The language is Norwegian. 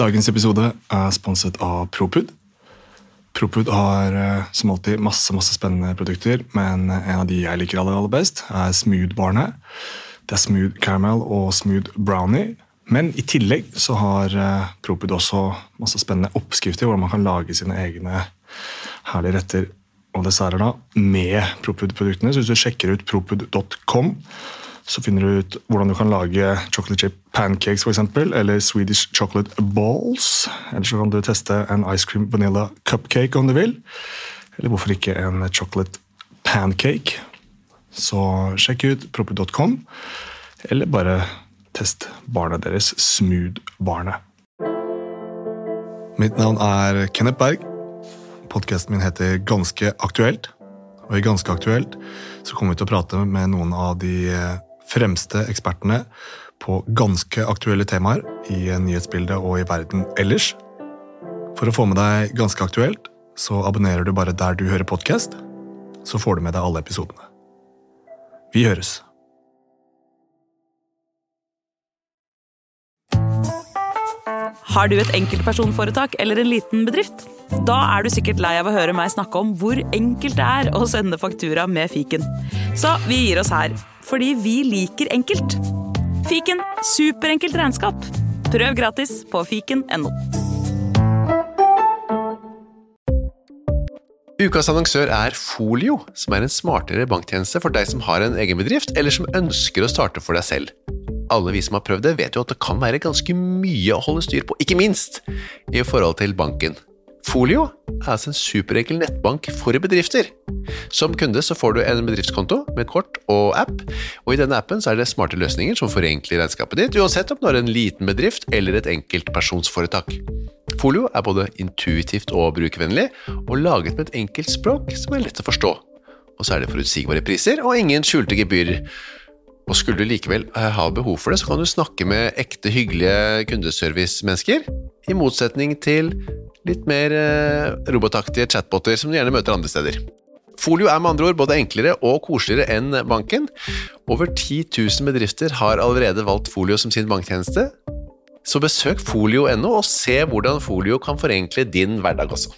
Dagens episode er sponset av Propud. Propud har eh, som alltid masse masse spennende produkter, men en av de jeg liker aller, aller best, er Smooth-barene. Det er Smooth Caramel og Smooth Brownie. Men i tillegg så har eh, Propud også masse spennende oppskrifter hvordan man kan lage sine egne herlige retter og desserter da, med Propud-produktene. Så hvis du sjekker ut propud.com, så finner du ut hvordan du kan lage chocolate chip pancakes for eksempel, eller Swedish chocolate balls. Eller så kan du teste en ice cream vanilla cupcake om du vil. Eller hvorfor ikke en chocolate pancake. Så sjekk ut propud.com, eller bare test barnet deres, Smooth-barnet. Mitt navn er Kenneth Berg. Podkasten min heter Ganske aktuelt. Og i Ganske aktuelt så kommer vi til å prate med noen av de fremste ekspertene på ganske aktuelle temaer i nyhetsbildet og i verden ellers. For å få med deg Ganske aktuelt, så abonnerer du bare der du hører podkast. Så får du med deg alle episodene. Vi høres. Har du et enkeltpersonforetak eller en liten bedrift? Da er du sikkert lei av å høre meg snakke om hvor enkelt det er å sende faktura med fiken. Så vi gir oss her, fordi vi liker enkelt. Fiken superenkelt regnskap. Prøv gratis på fiken.no. Ukas annonsør er Folio, som er en smartere banktjeneste for deg som har en egen bedrift, eller som ønsker å starte for deg selv. Alle vi som har prøvd det, vet jo at det kan være ganske mye å holde styr på, ikke minst i forhold til banken. Folio er altså en superenkel nettbank for bedrifter. Som kunde så får du en bedriftskonto med kort og app, og i denne appen så er det smarte løsninger som forenkler regnskapet ditt, uansett om du har en liten bedrift eller et enkeltpersonsforetak. Folio er både intuitivt og brukervennlig, og laget med et enkelt språk som er lett å forstå. Og så er det forutsigbare priser og ingen skjulte gebyrer. Og skulle du likevel ha behov for det, så kan du snakke med ekte hyggelige kundeservice-mennesker, i motsetning til litt mer eh, robotaktige chatboter som du gjerne møter andre steder. Folio er med andre ord både enklere og koseligere enn banken. Over 10 000 bedrifter har allerede valgt Folio som sin banktjeneste. Så besøk folio.no og se hvordan Folio kan forenkle din hverdag også.